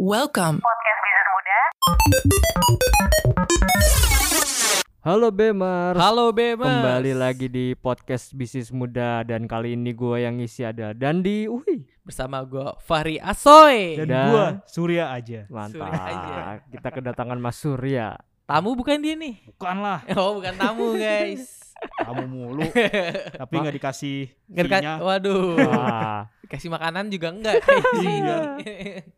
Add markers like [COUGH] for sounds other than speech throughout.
Welcome. Podcast Bisnis Muda. Halo Bemers. Halo Bebas. Kembali lagi di podcast bisnis muda dan kali ini gue yang ngisi ada Dandi. Uhi, bersama gue Fahri Asoy. Dan Dan- gua Surya aja. mantap. Surya aja. Kita kedatangan Mas Surya. Tamu bukan dia nih? Bukan lah, Oh bukan tamu guys. Kamu mulu. [LAUGHS] Tapi nggak dikasih fee-nya. Waduh. Wah. Kasih makanan juga enggak [LAUGHS] Iya.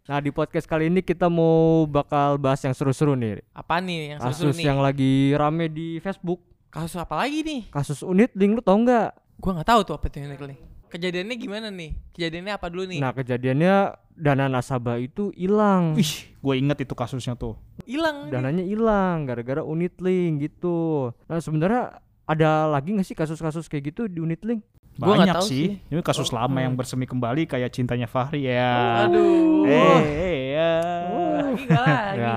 Nah di podcast kali ini kita mau bakal bahas yang seru-seru nih. Apa nih yang seru Kasus nih? yang lagi rame di Facebook. Kasus apa lagi nih? Kasus unit link lu tau nggak? Gua nggak tahu tuh apa itu yang nih. Kejadiannya gimana nih? Kejadiannya apa dulu nih? Nah kejadiannya dana nasabah itu hilang. Wih, gue inget itu kasusnya tuh. Hilang. dananya hilang gara-gara unit link gitu. Nah sebenarnya ada lagi nggak sih kasus-kasus kayak gitu di unit link? Gua Banyak tahu sih. sih. Ini kasus lama yang bersemi kembali kayak cintanya Fahri ya. Aduh. Eh, eh, ya. Lagi nggak lagi. Ya.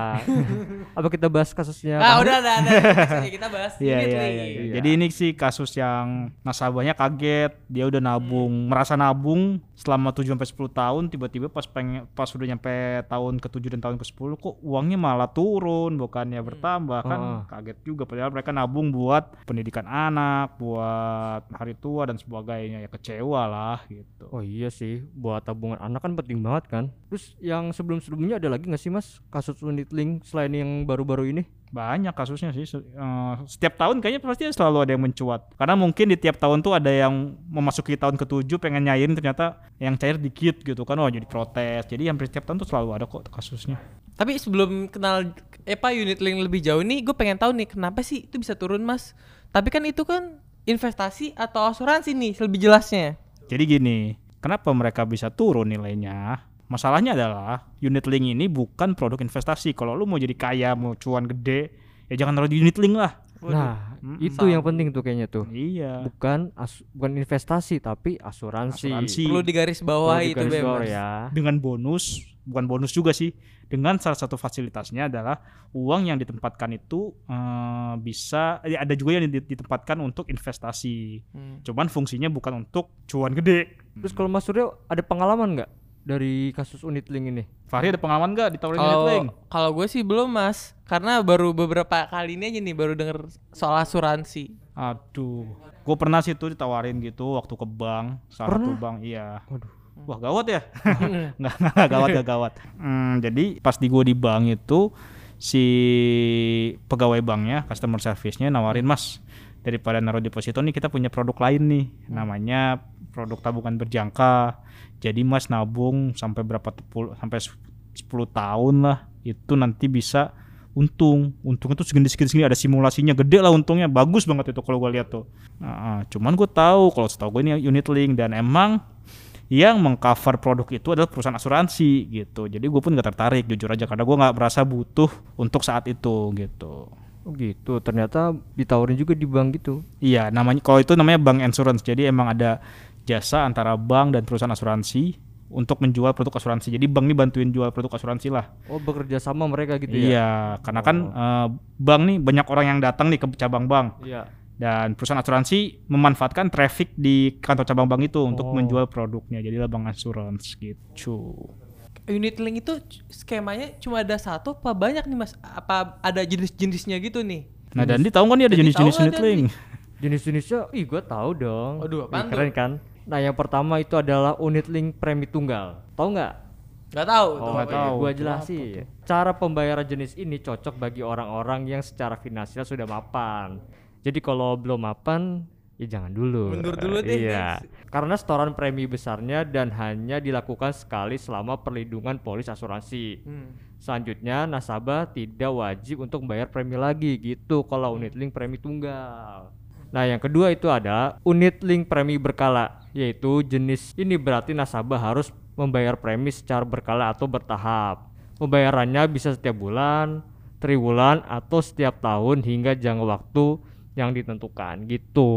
[LAUGHS] Apa kita bahas kasusnya? Ah udah udah ada. Kasusnya kita bahas Iya, unit iya, link. iya, iya. Jadi ini sih kasus yang nasabahnya kaget, dia udah nabung, Hmm. merasa nabung selama 7 sampai 10 tahun, tiba-tiba pas pengen pas udah nyampe tahun ke-7 dan tahun ke-10 kok uangnya malah turun, bukannya Hmm. bertambah kan Heeh. kaget juga padahal mereka nabung buat pendidikan anak, buat hari tua dan sebagainya ya kecewa lah gitu. Oh iya sih, buat tabungan anak kan penting banget kan. Terus yang sebelum-sebelumnya ada lagi nggak sih mas kasus unit link selain yang baru-baru ini? Banyak kasusnya sih. Eh, setiap tahun kayaknya pasti selalu ada yang mencuat. Karena mungkin di tiap tahun tuh ada yang memasuki tahun ketujuh pengen nyairin ternyata yang cair dikit gitu kan. Oh jadi protes. Jadi hampir setiap tahun tuh selalu ada kok kasusnya. Tapi sebelum kenal eh apa unit link lebih jauh nih, gue pengen tahu nih kenapa sih itu bisa turun mas? Tapi kan itu kan investasi atau asuransi nih lebih jelasnya. Jadi gini, kenapa mereka bisa turun nilainya? Masalahnya adalah unit link ini bukan produk investasi. Kalau lu mau jadi kaya, mau cuan gede, ya jangan taruh di unit link lah. Nah Mm, itu yang penting tuh kayaknya tuh. Iya. Bukan as- bukan investasi tapi asuransi. Asuransi. Perlu digaris bawah Perlu itu digaris bawah bebas. ya. dengan bonus, bukan bonus juga sih. Dengan salah satu fasilitasnya adalah uang yang ditempatkan itu eh, bisa eh, ada juga yang di- ditempatkan untuk investasi. Hmm. Cuman fungsinya bukan untuk cuan gede. Terus kalau Mas Surya ada pengalaman nggak dari kasus unit link ini? Fahri ada pengalaman nggak ditawarin unit link? kalau gue sih belum mas, karena baru beberapa kali ini aja nih baru denger soal asuransi. Aduh, gue pernah sih tuh ditawarin gitu waktu ke bank, salah satu Pernah? bank, iya. Waduh. Wah gawat ya? [LAUGHS] [LAUGHS] nggak, nggak gawat, nggak gawat. Hmm, jadi pas di gue di bank itu si pegawai banknya, customer service-nya nawarin mas daripada naruh deposito nih kita punya produk lain nih, namanya produk tabungan berjangka. Jadi mas nabung sampai berapa tepul, sampai 10 tahun lah itu nanti bisa untung. Untungnya tuh segini segini segini ada simulasinya. Gede lah untungnya. Bagus banget itu kalau gue lihat tuh. Nah, cuman gue tahu kalau setahu gue ini unit link. Dan emang yang mengcover produk itu adalah perusahaan asuransi gitu. Jadi gue pun gak tertarik jujur aja. Karena gue nggak merasa butuh untuk saat itu gitu Oh gitu. Ternyata ditawarin juga di bank gitu. iya namanya kalau itu namanya bank insurance jadi emang ada jasa antara bank dan perusahaan asuransi untuk menjual produk asuransi jadi bank ini bantuin jual produk asuransi lah Oh bekerja sama mereka gitu ya? iya karena kan eh, bank nih banyak orang yang datang nih ke cabang bank Iya. dan perusahaan asuransi memanfaatkan traffic di kantor cabang bank itu untuk Oh. menjual produknya jadilah bank insurance gitu Unit link itu skemanya cuma ada satu apa banyak nih mas? Apa ada jenis-jenisnya gitu nih? nah dan tahu kan nih ada jenis-jenis unit link Jenis-jenisnya, ih gue tahu dong. Waduh, Ih, apaan keren kan? Nah yang pertama itu adalah unit link premi tunggal. Tahu nggak? Gak tahu. Oh, apa tahu. Gua jelasin. Cara pembayaran jenis ini cocok bagi orang-orang yang secara finansial sudah mapan. Jadi kalau belum mapan, ya jangan dulu. Mundur dulu deh, Iya. Karena setoran premi besarnya dan hanya dilakukan sekali selama perlindungan polis asuransi. Hmm. Selanjutnya nasabah tidak wajib untuk membayar premi lagi gitu kalau unit link premi tunggal. Nah, yang kedua itu ada unit link premi berkala, yaitu jenis ini berarti nasabah harus membayar premi secara berkala atau bertahap. Pembayarannya bisa setiap bulan, triwulan atau setiap tahun hingga jangka waktu yang ditentukan gitu.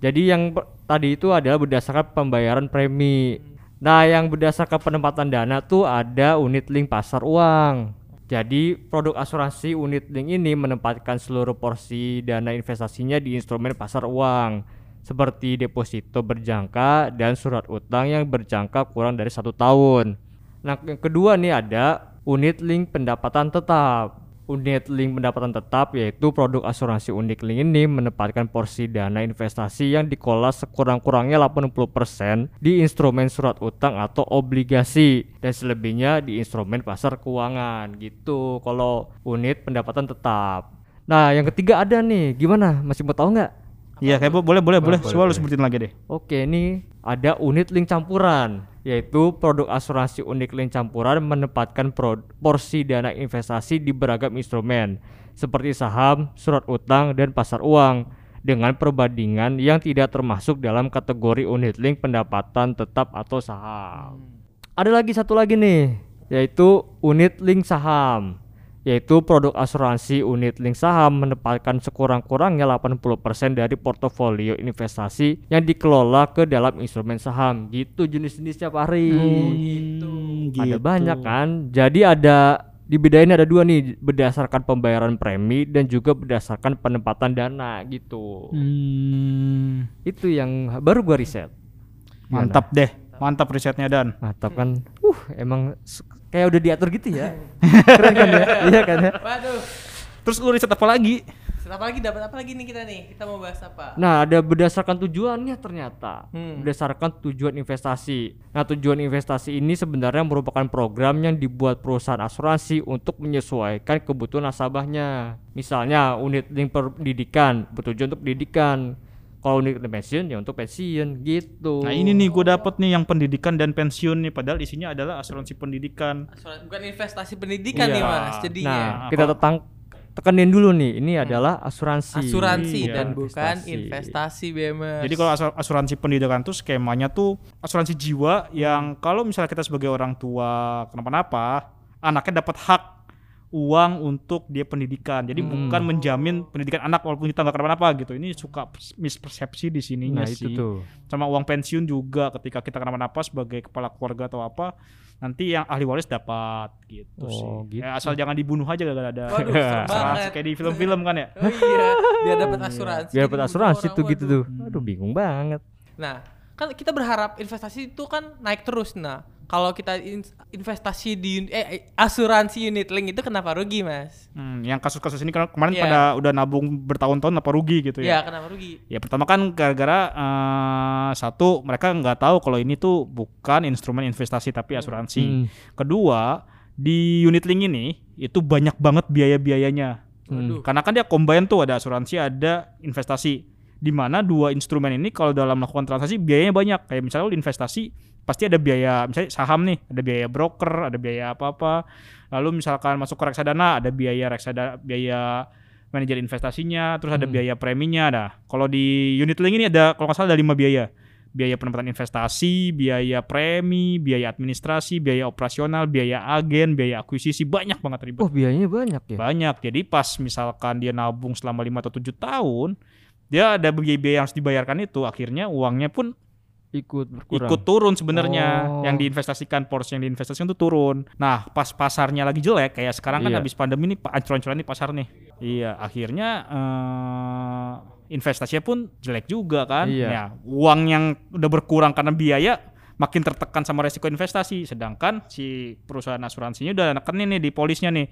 Jadi yang tadi itu adalah berdasarkan pembayaran premi. Nah, yang berdasarkan penempatan dana tuh ada unit link pasar uang. Jadi produk asuransi unit link ini menempatkan seluruh porsi dana investasinya di instrumen pasar uang seperti deposito berjangka dan surat utang yang berjangka kurang dari satu tahun. Nah yang kedua nih ada unit link pendapatan tetap. Unit link pendapatan tetap yaitu produk asuransi unit link ini menempatkan porsi dana investasi yang dikelola sekurang-kurangnya 80% di instrumen surat utang atau obligasi dan selebihnya di instrumen pasar keuangan gitu kalau unit pendapatan tetap. Nah, yang ketiga ada nih, gimana? Masih mau tahu nggak? Iya, kayak bo- boleh boleh boleh. boleh, Coba lu sebutin lagi deh. Oke, ini ada unit link campuran, yaitu produk asuransi unit link campuran menempatkan porsi dana investasi di beragam instrumen seperti saham, surat utang, dan pasar uang dengan perbandingan yang tidak termasuk dalam kategori unit link pendapatan tetap atau saham. Ada lagi satu lagi nih, yaitu unit link saham yaitu produk asuransi unit link saham menempatkan sekurang-kurangnya 80% dari portofolio investasi yang dikelola ke dalam instrumen saham. Gitu jenis-jenisnya Pak Ari. Hmm, ada gitu. banyak kan? Jadi ada dibedain ada dua nih berdasarkan pembayaran premi dan juga berdasarkan penempatan dana gitu. Hmm, itu yang baru gua riset. Mantap deh. Mantap risetnya Dan. mantap kan uh emang kayak udah diatur gitu ya [LAUGHS] keren kan ya iya kan ya Waduh. Terus lu riset apa lagi? Apa lagi dapat apa lagi nih kita nih? Kita mau bahas apa? Nah, ada berdasarkan tujuannya ternyata. Hmm. Berdasarkan tujuan investasi. Nah, tujuan investasi ini sebenarnya merupakan program yang dibuat perusahaan asuransi untuk menyesuaikan kebutuhan nasabahnya. Misalnya, unit link pendidikan bertujuan untuk pendidikan. Kalau unit link pensiun ya untuk pensiun gitu. Nah ini nih gue dapet nih yang pendidikan dan pensiun nih padahal isinya adalah asuransi pendidikan. Asuransi- Bukan investasi pendidikan Iya. nih mas, Nah, jadinya kita tetang tekenin dulu nih. Ini adalah asuransi. asuransi Iya, dan bukan investasi BMS. Jadi kalau asu- asuransi pendidikan tuh skemanya tuh asuransi jiwa yang kalau misalnya kita sebagai orang tua kenapa-napa, anaknya dapat hak uang untuk dia pendidikan. Jadi Hmm. bukan menjamin pendidikan anak walaupun kita nggak kenapa-napa gitu. Ini suka mispersepsi di sininya Nah, sih. itu tuh. Sama uang pensiun juga ketika kita kenapa-napa sebagai kepala keluarga atau apa, nanti yang ahli waris dapat gitu Oh, sih. gitu. Ya, asal jangan dibunuh aja gak ada. Waduh, asuransi kayak di film-film kan ya. Oh iya, biar dapat asuransi. Biar Jadi dapat asuransi orang, tuh gitu tuh. Aduh, bingung banget. Nah, kan kita berharap investasi itu kan naik terus. Nah, kalau kita in- investasi di un- eh asuransi unit link itu kenapa rugi, Mas? Hmm, yang kasus-kasus ini kan kemarin Iya. pada udah nabung bertahun-tahun apa rugi gitu Ya, ya? kenapa rugi? Ya pertama kan gara-gara eh, satu mereka nggak tahu kalau ini tuh bukan instrumen investasi tapi asuransi. Hmm. Kedua di unit link ini itu banyak banget biaya-biayanya. Waduh. Karena kan dia combine tuh ada asuransi ada investasi. Di mana dua instrumen ini kalau dalam melakukan transaksi biayanya banyak. Kayak misalnya lu investasi pasti ada biaya misalnya saham nih, ada biaya broker, ada biaya apa-apa. Lalu misalkan masuk ke reksadana ada biaya reksadana biaya manajer investasinya, terus ada Hmm. biaya preminya ada. Kalau di unit link ini ada kalau nggak salah ada lima biaya. Biaya penempatan investasi, biaya premi, biaya administrasi, biaya operasional, biaya agen, biaya akuisisi, banyak banget ribet Oh, biayanya banyak ya. banyak jadi pas misalkan dia nabung selama 5 atau 7 tahun dia ada biaya-biaya yang harus dibayarkan itu akhirnya uangnya pun Ikut berkurang. ikut turun sebenarnya Oh. yang diinvestasikan porsi yang diinvestasikan itu turun nah pas pasarnya lagi jelek kayak sekarang kan Iya. habis pandemi nih pak ancur-ancuran nih pasar nih iya akhirnya eh, investasinya pun jelek juga kan Iya. ya uang yang udah berkurang karena biaya makin tertekan sama resiko investasi sedangkan si perusahaan asuransinya udah nekenin nih di polisnya nih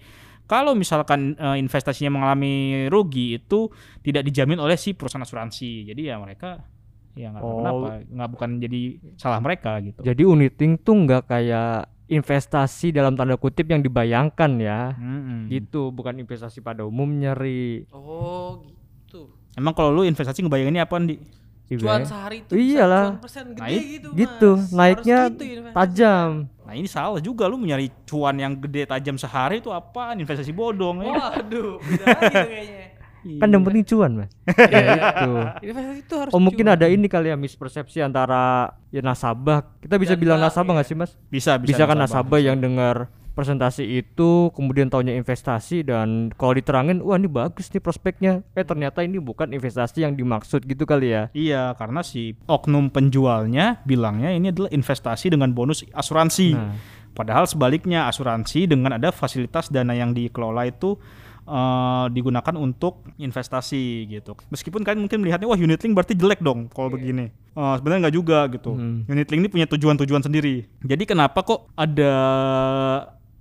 kalau misalkan eh, investasinya mengalami rugi itu tidak dijamin oleh si perusahaan asuransi jadi ya mereka ya nggak tahu Oh. kenapa nggak bukan jadi salah mereka gitu Jadi uniting tuh nggak kayak investasi dalam tanda kutip yang dibayangkan ya. Mm-mm. Gitu, bukan investasi pada umumnya, Ri. Oh, gitu. emang kalau lu investasi ngebayanginnya apa di Iya. Cuan sehari itu Iyalah. bisa cuan persen gede Nah, gitu, gitu, Mas. naiknya Harus gitu tajam. nah ini salah juga lu mencari cuan yang gede tajam sehari itu apaan investasi bodong ya Waduh, beda lagi tuh kayaknya. [LAUGHS] Kan yang penting cuan, Mas. [LAUGHS] ya gitu. Investasi itu harus Oh mungkin cuan. ada ini kali ya mispersepsi antara ya nasabah. Kita bisa Dan bilang bank, nasabah ya. nggak sih mas? bisa bisa Bisa, kan nasabah yang dengar presentasi itu kemudian taunya investasi dan kalau diterangin wah ini bagus nih prospeknya. Eh ternyata ini bukan investasi yang dimaksud gitu kali ya. Iya, karena si oknum penjualnya bilangnya ini adalah investasi dengan bonus asuransi. Nah. Padahal sebaliknya asuransi dengan ada fasilitas dana yang dikelola itu eh, digunakan untuk investasi gitu. Meskipun kalian mungkin melihatnya wah unit link berarti jelek dong kalau begini. Eh, sebenarnya nggak juga gitu. Hmm. Unit link ini punya tujuan-tujuan sendiri. Jadi kenapa kok ada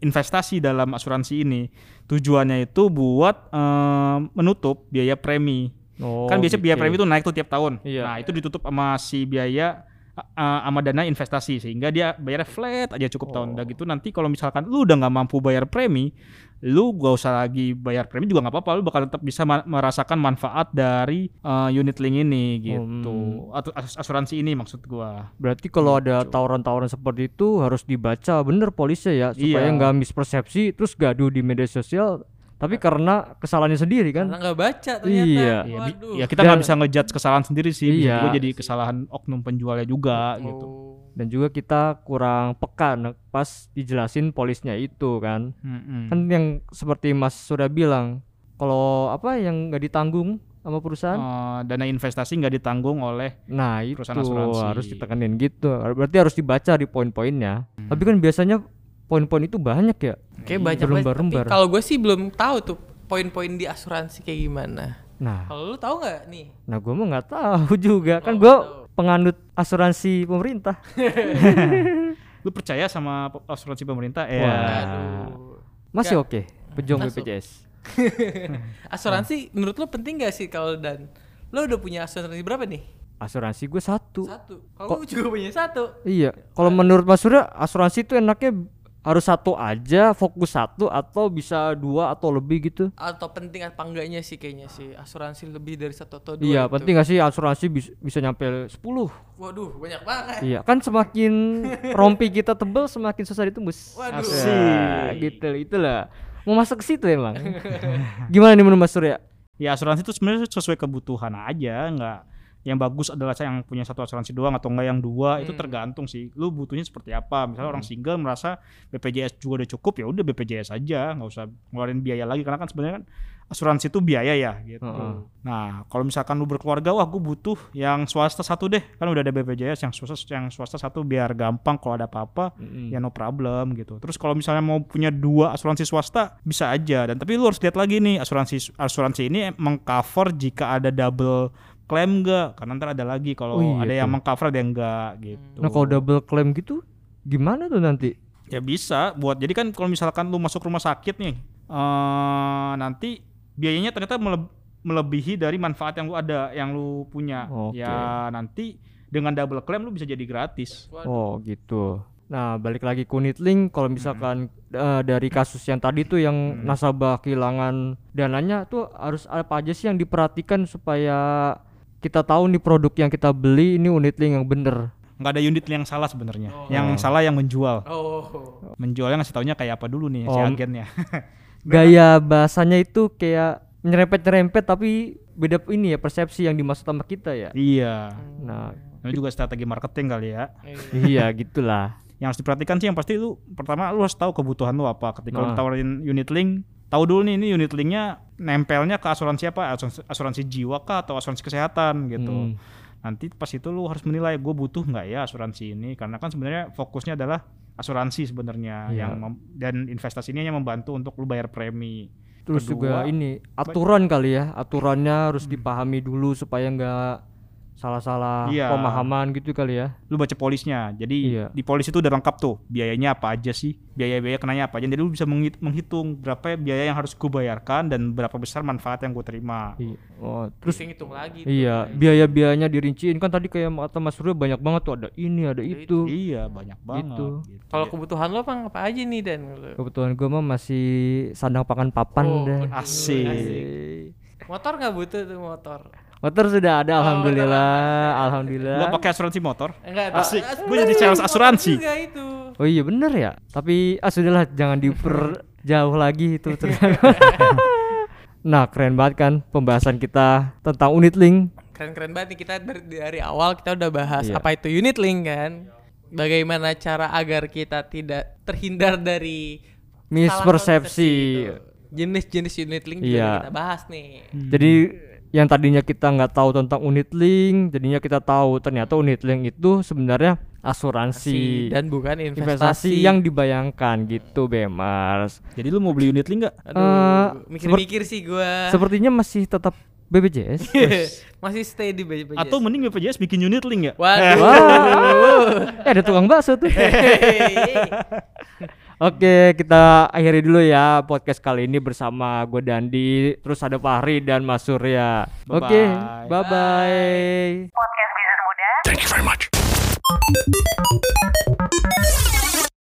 investasi dalam asuransi ini. Tujuannya itu buat eh, menutup biaya premi. Oh, kan biasanya biaya gitu. premi itu naik tuh tiap tahun. Iya. Nah, itu ditutup sama si biaya uh, sama dana investasi sehingga dia bayarnya flat aja cukup tahun. Oh. Udah gitu nanti kalau misalkan lu udah nggak mampu bayar premi, lu gak usah lagi bayar premi juga nggak apa-apa, lu bakal tetap bisa ma- merasakan manfaat dari uh, unit link ini gitu. Hmm. Atau as- asuransi ini maksud gua. Berarti kalau ada Gitu. tawaran-tawaran seperti itu harus dibaca bener polisnya ya supaya Iya. nggak mispersepsi terus gaduh di media sosial tapi karena kesalahannya sendiri kan. Karena nggak baca ternyata. Iya. Ya, bi- Waduh. ya kita nggak bisa ngejudge kesalahan sendiri sih, bisa Iya. juga jadi kesalahan oknum penjualnya juga gitu. Oh. Dan juga kita kurang peka nah, pas dijelasin polisnya itu kan. Mm-mm. Kan yang seperti Mas sudah bilang kalau apa yang nggak ditanggung sama perusahaan Uh, dana investasi nggak ditanggung oleh Nah itu Perusahaan asuransi. harus ditekenin gitu. Berarti harus dibaca di poin-poinnya. Hmm. Tapi kan biasanya poin-poin itu banyak ya. Kayak banyak banget. Berlembar-lembar. Tapi Kalau gue sih belum tahu tuh poin-poin di asuransi kayak gimana. Nah, Kalau lu tahu nggak nih? nah gue mah nggak tahu juga. Kan Oh, gue penganut asuransi pemerintah. [LAUGHS] lu percaya sama asuransi pemerintah ya. Masih oke. Pejuang Masuk. BPJS. [LAUGHS] Asuransi menurut lu penting gak sih kalau dan lu udah punya asuransi berapa nih? Asuransi gue satu. Satu. Kalau gue juga punya satu. Iya. Kalau menurut Mas Surya asuransi itu enaknya harus satu aja, fokus satu atau bisa dua atau lebih gitu. Atau penting apa enggaknya sih kayaknya sih asuransi lebih dari satu atau dua Iya, gitu. penting gak sih asuransi bisa, bisa nyampe 10 Waduh, banyak banget. Iya, kan semakin rompi kita tebel semakin susah ditembus. Waduh. Ya, gitu itulah. Mau masuk ke situ emang. [LAUGHS] Gimana nih menurut Mas Surya? ya asuransi itu sebenarnya sesuai kebutuhan aja nggak yang bagus adalah saya yang punya satu asuransi doang atau enggak yang dua itu Hmm. tergantung sih lu butuhnya seperti apa misalnya orang single merasa BPJS juga udah cukup ya udah BPJS aja nggak usah ngeluarin biaya lagi karena kan sebenarnya kan asuransi itu biaya ya gitu Heeh. nah kalau misalkan lu berkeluarga wah gue butuh yang swasta satu deh kan udah ada BPJS yang swasta yang swasta satu biar gampang kalau ada apa-apa Mm-mm. ya no problem gitu. Terus kalau misalnya mau punya dua asuransi swasta bisa aja dan tapi lu harus lihat lagi nih asuransi asuransi ini mengcover jika ada double claim enggak karena ntar ada lagi kalau Oh iya ada yang tuh. mengcover ada yang enggak gitu. Nah, kalau double claim gitu gimana tuh nanti? ya bisa buat jadi kan kalau misalkan lu masuk rumah sakit nih eh nanti biayanya ternyata meleb- melebihi dari manfaat yang lu ada yang lu punya. Oke. Ya nanti dengan double claim lu bisa jadi gratis. Waduh. Oh, gitu. Nah, balik lagi ke unit link kalau misalkan eh, dari kasus yang tadi tuh yang nasabah kehilangan dananya tuh harus apa aja sih yang diperhatikan supaya kita tahu nih produk yang kita beli ini unit link yang bener. nggak ada unit yang salah sebenarnya. Oh. Yang salah yang menjual. Oh. Menjualnya ngasih taunya kayak apa dulu nih si Oh. agennya. [LAUGHS] Gaya bahasanya itu kayak nyerempet-nyerempet tapi beda ini ya persepsi yang dimaksud sama kita ya. iya. Nah, Ini juga strategi marketing kali ya. iya gitulah. Yang harus diperhatikan sih yang pasti lu pertama lu harus tahu kebutuhan lu apa. Ketika lu Nah. tawarin unit link, tahu dulu nih ini unit linknya nempelnya ke asuransi apa? Asuransi, asuransi jiwa kah atau asuransi kesehatan gitu. Hmm. Nanti pas itu lu harus menilai gue butuh nggak ya asuransi ini karena kan sebenarnya fokusnya adalah asuransi sebenarnya Iya. yang mem- dan investasi ini yang membantu untuk lu bayar premi. Terus Kedua, juga ini aturan kali ya, aturannya harus dipahami dulu supaya nggak salah-salah Iya. pemahaman gitu kali ya. lu baca polisnya. Jadi Iya. di polis itu udah lengkap tuh biayanya apa aja sih, biaya-biaya kenanya apa aja. Jadi lu bisa menghit- menghitung berapa biaya yang harus gue bayarkan dan berapa besar manfaat yang gue terima. Iya. Oh, terus hitung lagi. tuh. iya, biaya-biayanya dirinciin kan tadi kayak kata Mas Surya banyak banget tuh ada ini, ada itu. Iya banyak banget. Gitu. gitu. Kalau Ya. kebutuhan lo apa apa aja nih Dan? Kebetulan gue mah masih sandang pangan papan Oh, deh. Asik. Motor nggak butuh tuh motor? Motor sudah ada, Oh, alhamdulillah, alhamdulillah. Nggak pakai asuransi motor? Enggak, Asik. as- Gua jadi sales asuransi. Juga itu. Oh iya bener ya. Tapi ah sudahlah jangan diperjauh [LAUGHS] lagi itu. [LAUGHS] nah keren banget kan pembahasan kita tentang unit link. Keren-keren banget nih kita dari, dari awal kita udah bahas Iya. apa itu unit link kan. Bagaimana cara agar kita tidak terhindar dari Mispersepsi. Jenis-jenis unit link juga Iya. udah kita bahas nih. Jadi yang tadinya kita nggak tahu tentang unit link, jadinya kita tahu ternyata unit link itu sebenarnya asuransi dan bukan investasi investasi, yang dibayangkan gitu Bemars. Jadi lu mau beli unit link nggak? Aduh, Eh, mikir-mikir sih gua. Sepertinya masih tetap BPJS. [LAUGHS] Masih stay di BPJS. Atau mending BPJS bikin unit link ya? Waduh. Wah, eh, ada tukang bakso tuh. [LAUGHS] Oke, kita akhiri dulu ya podcast kali ini bersama gue Dandi, terus ada Fahri dan Mas Surya. Oke, Bye-bye. bye bye. Podcast Bisnis Muda.